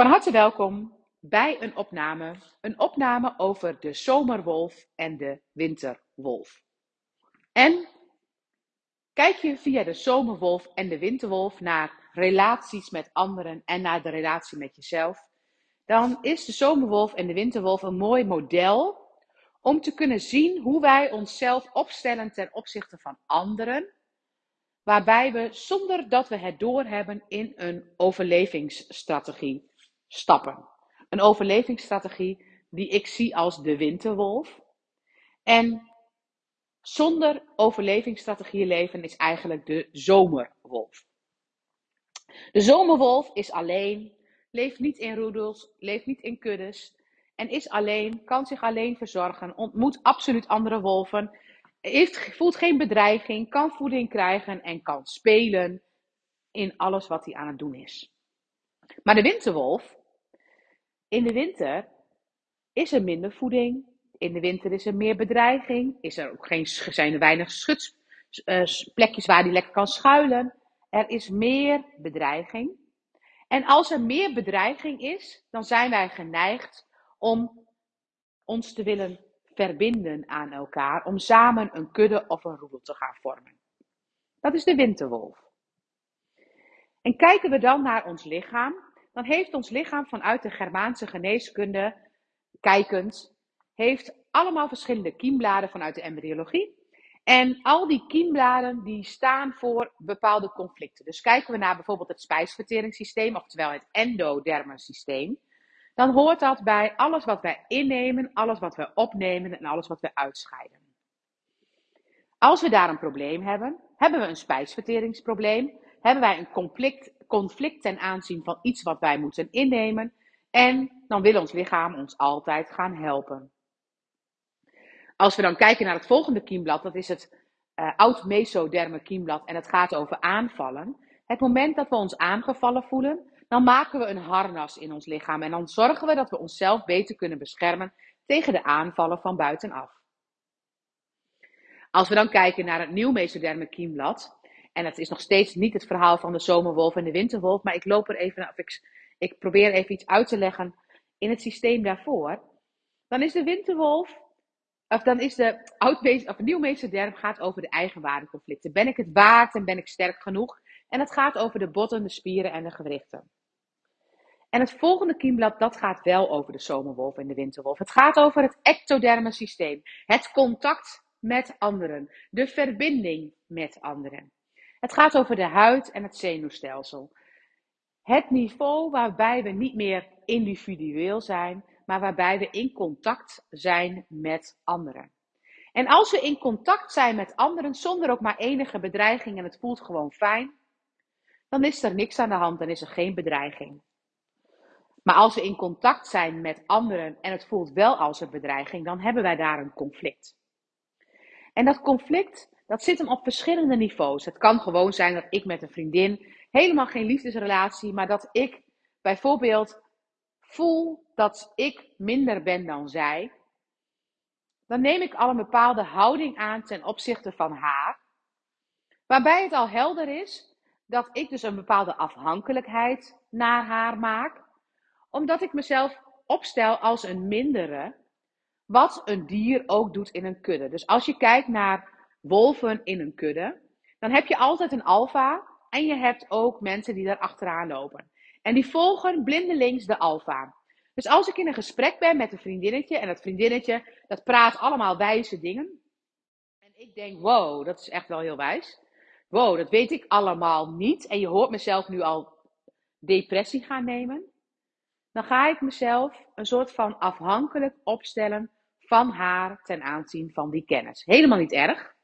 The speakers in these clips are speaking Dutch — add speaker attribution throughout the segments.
Speaker 1: Van harte welkom bij een opname. Een opname over de zomerwolf en de winterwolf. En kijk je via de zomerwolf en de winterwolf naar relaties met anderen en naar de relatie met jezelf, dan is de zomerwolf en de winterwolf een mooi model om te kunnen zien hoe wij onszelf opstellen ten opzichte van anderen, waarbij we zonder dat we het doorhebben in een overlevingsstrategie stappen. Een overlevingsstrategie die ik zie als de winterwolf. En zonder overlevingsstrategieën leven is eigenlijk de zomerwolf. De zomerwolf is alleen, leeft niet in roedels, leeft niet in kuddes en is alleen, kan zich alleen verzorgen, ontmoet absoluut andere wolven, heeft, voelt geen bedreiging, kan voeding krijgen en kan spelen in alles wat hij aan het doen is. Maar de winterwolf in de winter is er minder voeding. In de winter is er meer bedreiging. Is er ook geen, zijn er weinig schutsplekjes waar die lekker kan schuilen. Er is meer bedreiging. En als er meer bedreiging is, dan zijn wij geneigd om ons te willen verbinden aan elkaar. Om samen een kudde of een roedel te gaan vormen. Dat is de winterwolf. En kijken we dan naar ons lichaam, dan heeft ons lichaam vanuit de Germaanse geneeskunde, kijkend, heeft allemaal verschillende kiembladen vanuit de embryologie. En al die kiembladen die staan voor bepaalde conflicten. Dus kijken we naar bijvoorbeeld het spijsverteringssysteem, oftewel het endoderme systeem. Dan hoort dat bij alles wat wij innemen, alles wat we opnemen en alles wat we uitscheiden. Als we daar een probleem hebben, hebben we een spijsverteringsprobleem, hebben wij een conflict conflict ten aanzien van iets wat wij moeten innemen. En dan wil ons lichaam ons altijd gaan helpen. Als we dan kijken naar het volgende kiemblad, dat is het uh, oud-mesoderme kiemblad en het gaat over aanvallen. Het moment dat we ons aangevallen voelen, dan maken we een harnas in ons lichaam en dan zorgen we dat we onszelf beter kunnen beschermen tegen de aanvallen van buitenaf. Als we dan kijken naar het nieuw mesoderme kiemblad, en het is nog steeds niet het verhaal van de zomerwolf en de winterwolf, maar ik loop er even, of ik, probeer even iets uit te leggen in het systeem daarvoor. Dan is de winterwolf, of dan is de oud of nieuwmeester gaat over de eigenwaardeconflicten. Ben ik het waard en ben ik sterk genoeg? En het gaat over de botten, de spieren en de gewrichten. En het volgende kiemblad, dat gaat wel over de zomerwolf en de winterwolf. Het gaat over het ectoderme systeem. Het contact met anderen. De verbinding met anderen. Het gaat over de huid en het zenuwstelsel. Het niveau waarbij we niet meer individueel zijn, maar waarbij we in contact zijn met anderen. En als we in contact zijn met anderen zonder ook maar enige bedreiging en het voelt gewoon fijn, dan is er niks aan de hand, dan is er geen bedreiging. Maar als we in contact zijn met anderen en het voelt wel als een bedreiging, dan hebben wij daar een conflict. En dat conflict dat zit hem op verschillende niveaus. Het kan gewoon zijn dat ik met een vriendin helemaal geen liefdesrelatie, maar dat ik bijvoorbeeld voel dat ik minder ben dan zij. Dan neem ik al een bepaalde houding aan ten opzichte van haar. Waarbij het al helder is dat ik dus een bepaalde afhankelijkheid naar haar maak. Omdat ik mezelf opstel als een mindere. Wat een dier ook doet in een kudde. Dus als je kijkt naar wolven in een kudde, dan heb je altijd een alfa en je hebt ook mensen die daar achteraan lopen. En die volgen blindelings de alfa. Dus als ik in een gesprek ben met een vriendinnetje en dat vriendinnetje dat praat allemaal wijze dingen. En ik denk, wow, dat is echt wel heel wijs. Wow, dat weet ik allemaal niet. En je hoort mezelf nu al depressie gaan nemen. Dan ga ik mezelf een soort van afhankelijk opstellen van haar ten aanzien van die kennis. Helemaal niet erg.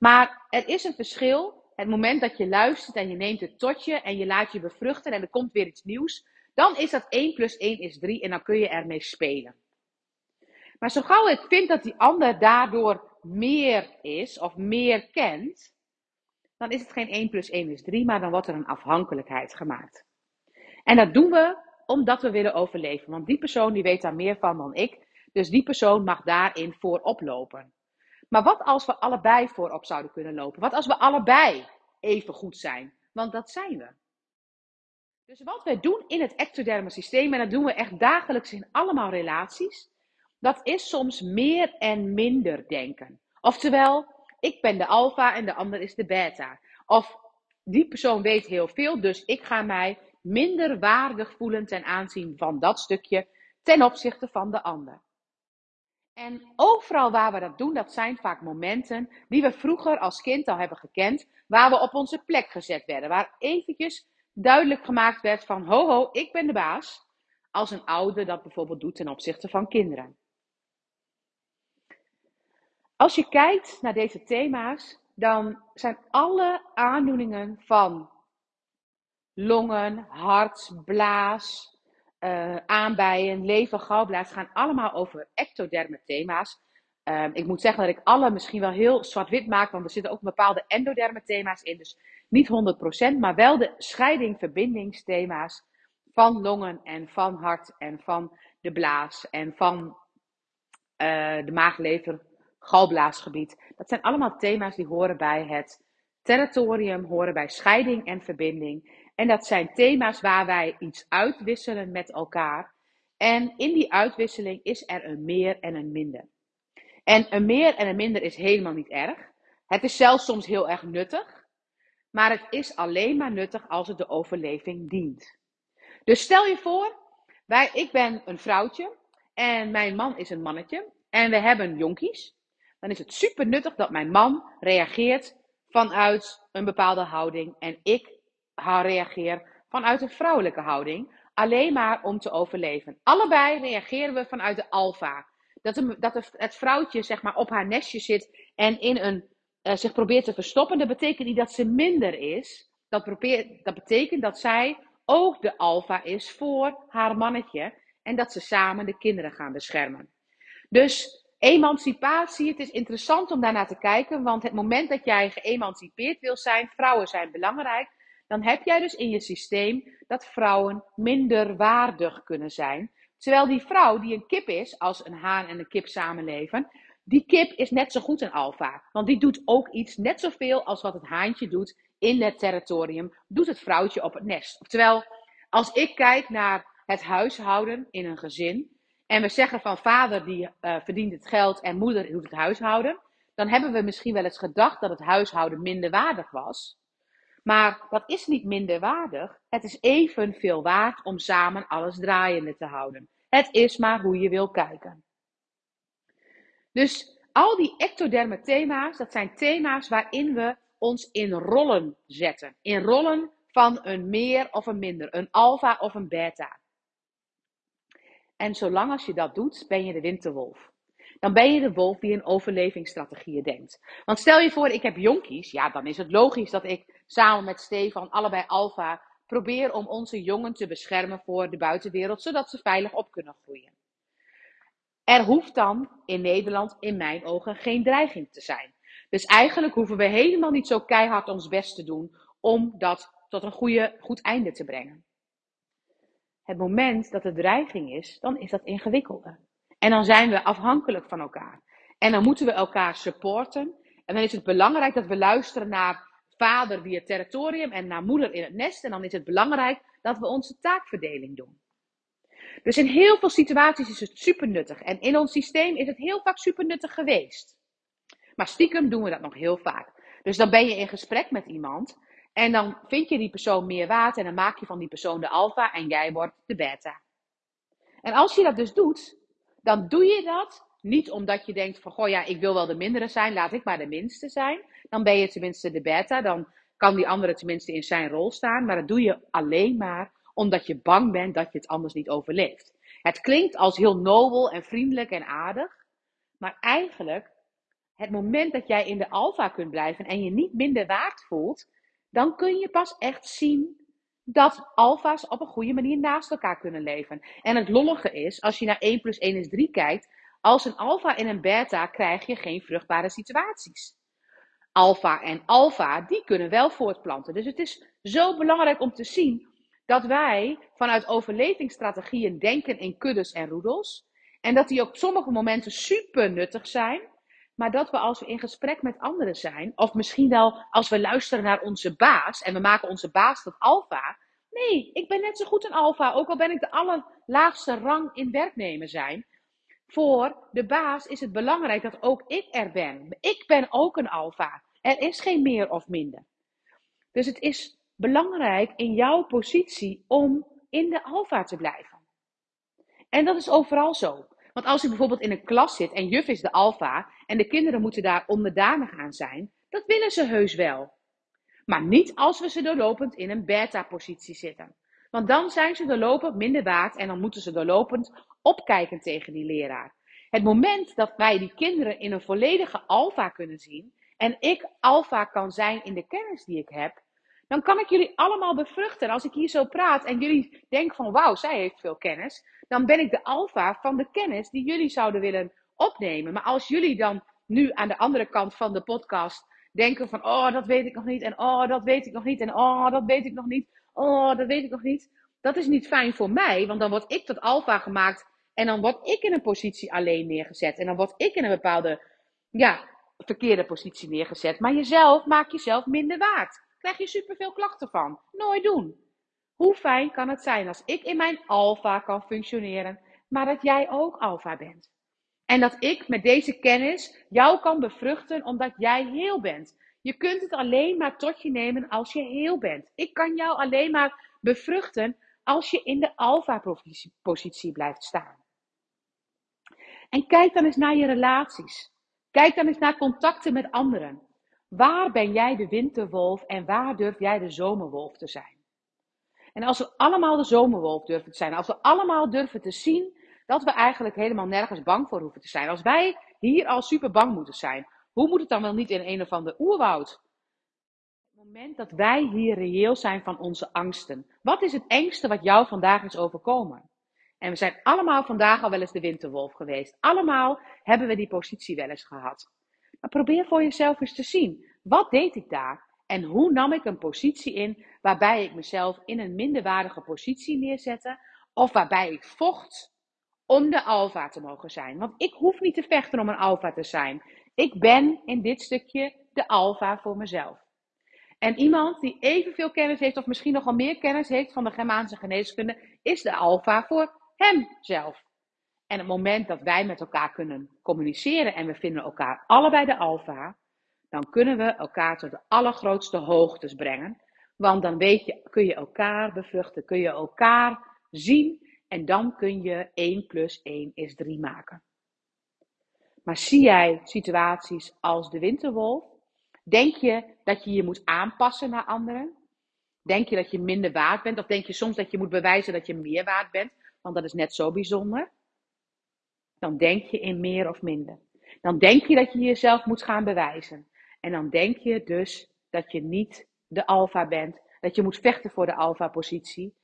Speaker 1: Maar er is een verschil. Het moment dat je luistert en je neemt het tot je en je laat je bevruchten en er komt weer iets nieuws, dan is dat 1 plus 1 is 3 en dan kun je ermee spelen. Maar zo gauw ik vind dat die ander daardoor meer is of meer kent, dan is het geen 1 plus 1 is 3, maar dan wordt er een afhankelijkheid gemaakt. En dat doen we omdat we willen overleven. Want die persoon die weet daar meer van dan ik. Dus die persoon mag daarin voorop lopen. Maar wat als we allebei voorop zouden kunnen lopen? Wat als we allebei even goed zijn? Want dat zijn we. Dus wat wij doen in het ectoderme systeem, en dat doen we echt dagelijks in allemaal relaties, dat is soms meer en minder denken. Oftewel, ik ben de alfa en de ander is de beta. Of die persoon weet heel veel, dus ik ga mij minder waardig voelen ten aanzien van dat stukje ten opzichte van de ander. En overal waar we dat doen, dat zijn vaak momenten die we vroeger als kind al hebben gekend, waar we op onze plek gezet werden, waar eventjes duidelijk gemaakt werd van ho ho, ik ben de baas, als een ouder dat bijvoorbeeld doet ten opzichte van kinderen. Als je kijkt naar deze thema's, dan zijn alle aandoeningen van longen, hart, blaas, uh, aanbijen, lever, galblaas gaan allemaal over ectoderme thema's. Uh, ik moet zeggen dat ik alle misschien wel heel zwart-wit maak, want er zitten ook bepaalde endoderme thema's in. Dus niet 100%, maar wel de scheiding, verbindingsthema's van longen en van hart en van de blaas en van uh, de maaglever, galblaasgebied. Dat zijn allemaal thema's die horen bij het territorium, horen bij scheiding en verbinding. En dat zijn thema's waar wij iets uitwisselen met elkaar. En in die uitwisseling is er een meer en een minder. En een meer en een minder is helemaal niet erg. Het is zelfs soms heel erg nuttig. Maar het is alleen maar nuttig als het de overleving dient. Dus stel je voor, wij, ik ben een vrouwtje en mijn man is een mannetje. En we hebben jonkies. Dan is het super nuttig dat mijn man reageert vanuit een bepaalde houding. En ik reageer vanuit een vrouwelijke houding. Alleen maar om te overleven. Allebei reageren we vanuit de alfa. Dat, dat het vrouwtje zeg maar, op haar nestje zit en in een, uh, zich probeert te verstoppen. Dat betekent niet dat ze minder is. Dat, dat betekent dat zij ook de alfa is voor haar mannetje. En dat ze samen de kinderen gaan beschermen. Dus emancipatie, het is interessant om daarnaar te kijken. Want het moment dat jij geëmancipeerd wil zijn, vrouwen zijn belangrijk dan heb jij dus in je systeem dat vrouwen minder waardig kunnen zijn. Terwijl die vrouw die een kip is, als een haan en een kip samenleven, die kip is net zo goed een alfa. Want die doet ook iets net zoveel als wat het haantje doet in het territorium, doet het vrouwtje op het nest. Oftewel, als ik kijk naar het huishouden in een gezin, en we zeggen van vader die uh, verdient het geld en moeder doet het huishouden, dan hebben we misschien wel eens gedacht dat het huishouden minder waardig was. Maar dat is niet minder waardig. Het is evenveel waard om samen alles draaiende te houden. Het is maar hoe je wil kijken. Dus al die ectoderme thema's, dat zijn thema's waarin we ons in rollen zetten. In rollen van een meer of een minder, een alfa of een beta. En zolang als je dat doet, ben je de winterwolf. Dan ben je de wolf die in overlevingsstrategieën denkt. Want stel je voor, ik heb jonkies, ja, dan is het logisch dat ik samen met Stefan, allebei Alfa, probeer om onze jongen te beschermen voor de buitenwereld, zodat ze veilig op kunnen groeien. Er hoeft dan in Nederland, in mijn ogen, geen dreiging te zijn. Dus eigenlijk hoeven we helemaal niet zo keihard ons best te doen om dat tot een goede, goed einde te brengen. Het moment dat er dreiging is, dan is dat ingewikkelder. En dan zijn we afhankelijk van elkaar. En dan moeten we elkaar supporten. En dan is het belangrijk dat we luisteren naar vader via het territorium en naar moeder in het nest. En dan is het belangrijk dat we onze taakverdeling doen. Dus in heel veel situaties is het super nuttig. En in ons systeem is het heel vaak super nuttig geweest. Maar stiekem doen we dat nog heel vaak. Dus dan ben je in gesprek met iemand. En dan vind je die persoon meer waard. En dan maak je van die persoon de alfa. En jij wordt de beta. En als je dat dus doet. Dan doe je dat niet omdat je denkt van, goh ja, ik wil wel de mindere zijn, laat ik maar de minste zijn. Dan ben je tenminste de beta, dan kan die andere tenminste in zijn rol staan. Maar dat doe je alleen maar omdat je bang bent dat je het anders niet overleeft. Het klinkt als heel nobel en vriendelijk en aardig. Maar eigenlijk, het moment dat jij in de alfa kunt blijven en je niet minder waard voelt, dan kun je pas echt zien dat alfa's op een goede manier naast elkaar kunnen leven. En het lollige is, als je naar 1 plus 1 is 3 kijkt, als een alfa en een beta krijg je geen vruchtbare situaties. Alfa en alfa, die kunnen wel voortplanten. Dus het is zo belangrijk om te zien dat wij vanuit overlevingsstrategieën denken in kuddes en roedels. En dat die op sommige momenten super nuttig zijn. Maar dat we als we in gesprek met anderen zijn, of misschien wel als we luisteren naar onze baas en we maken onze baas tot alfa, Nee, ik ben net zo goed een alfa, ook al ben ik de allerlaagste rang in werknemer zijn. Voor de baas is het belangrijk dat ook ik er ben. Ik ben ook een alfa. Er is geen meer of minder. Dus het is belangrijk in jouw positie om in de alfa te blijven. En dat is overal zo. Want als je bijvoorbeeld in een klas zit en juf is de alfa en de kinderen moeten daar onderdanig aan zijn, dat willen ze heus wel. Maar niet als we ze doorlopend in een beta-positie zitten. Want dan zijn ze doorlopend minder waard en dan moeten ze doorlopend opkijken tegen die leraar. Het moment dat wij die kinderen in een volledige alfa kunnen zien en ik alfa kan zijn in de kennis die ik heb, dan kan ik jullie allemaal bevruchten. Als ik hier zo praat en jullie denken van wauw, zij heeft veel kennis, dan ben ik de alfa van de kennis die jullie zouden willen opnemen. Maar als jullie dan nu aan de andere kant van de podcast denken van oh, dat weet ik nog niet en oh, dat weet ik nog niet en oh, dat weet ik nog niet, oh, dat weet ik nog niet. Dat is niet fijn voor mij, want dan word ik tot alfa gemaakt en dan word ik in een positie alleen neergezet en dan word ik in een bepaalde ja, verkeerde positie neergezet. Maar jezelf maakt jezelf minder waard krijg je superveel klachten van. Nooit doen. Hoe fijn kan het zijn als ik in mijn alfa kan functioneren, maar dat jij ook alfa bent? En dat ik met deze kennis jou kan bevruchten omdat jij heel bent. Je kunt het alleen maar tot je nemen als je heel bent. Ik kan jou alleen maar bevruchten als je in de alfa-positie blijft staan. En kijk dan eens naar je relaties. Kijk dan eens naar contacten met anderen. Waar ben jij de winterwolf en waar durf jij de zomerwolf te zijn? En als we allemaal de zomerwolf durven te zijn, als we allemaal durven te zien dat we eigenlijk helemaal nergens bang voor hoeven te zijn, als wij hier al super bang moeten zijn, hoe moet het dan wel niet in een of ander oerwoud? Het moment dat wij hier reëel zijn van onze angsten. Wat is het engste wat jou vandaag is overkomen? En we zijn allemaal vandaag al wel eens de winterwolf geweest. Allemaal hebben we die positie wel eens gehad. Maar probeer voor jezelf eens te zien. Wat deed ik daar? En hoe nam ik een positie in waarbij ik mezelf in een minderwaardige positie neerzette? Of waarbij ik vocht om de alfa te mogen zijn? Want ik hoef niet te vechten om een alfa te zijn. Ik ben in dit stukje de alfa voor mezelf. En iemand die evenveel kennis heeft, of misschien nogal meer kennis heeft van de Germaanse geneeskunde, is de alfa voor hemzelf. En het moment dat wij met elkaar kunnen communiceren en we vinden elkaar allebei de alfa, dan kunnen we elkaar tot de allergrootste hoogtes brengen. Want dan weet je, kun je elkaar bevruchten, kun je elkaar zien en dan kun je 1 plus 1 is 3 maken. Maar zie jij situaties als de winterwolf? Denk je dat je je moet aanpassen naar anderen? Denk je dat je minder waard bent? Of denk je soms dat je moet bewijzen dat je meer waard bent? Want dat is net zo bijzonder dan denk je in meer of minder. Dan denk je dat je jezelf moet gaan bewijzen. En dan denk je dus dat je niet de alfa bent, dat je moet vechten voor de alfa-positie.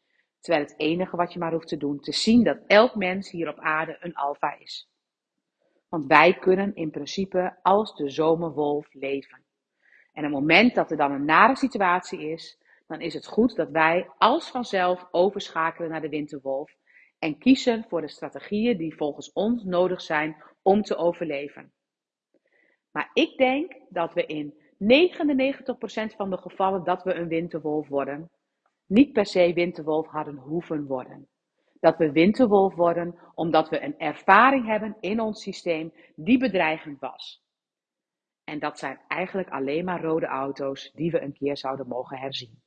Speaker 1: Terwijl het enige wat je maar hoeft te doen, te zien dat elk mens hier op aarde een alfa is. Want wij kunnen in principe als de zomerwolf leven. En op het moment dat er dan een nare situatie is, dan is het goed dat wij als vanzelf overschakelen naar de winterwolf en kiezen voor de strategieën die volgens ons nodig zijn om te overleven. Maar ik denk dat we in 99% van de gevallen dat we een winterwolf worden, niet per se winterwolf hadden hoeven worden. Dat we winterwolf worden omdat we een ervaring hebben in ons systeem die bedreigend was. En dat zijn eigenlijk alleen maar rode auto's die we een keer zouden mogen herzien.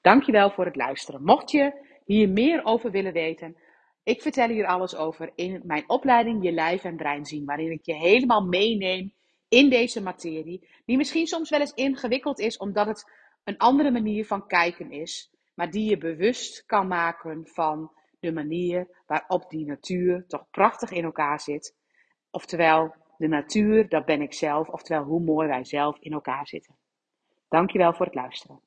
Speaker 1: Dankjewel voor het luisteren. Mocht je hier meer over willen weten, ik vertel hier alles over in mijn opleiding Je Lijf en Brein zien, waarin ik je helemaal meeneem in deze materie, die misschien soms wel eens ingewikkeld is, omdat het een andere manier van kijken is, maar die je bewust kan maken van de manier waarop die natuur toch prachtig in elkaar zit. Oftewel, de natuur, dat ben ik zelf, oftewel hoe mooi wij zelf in elkaar zitten. Dankjewel voor het luisteren.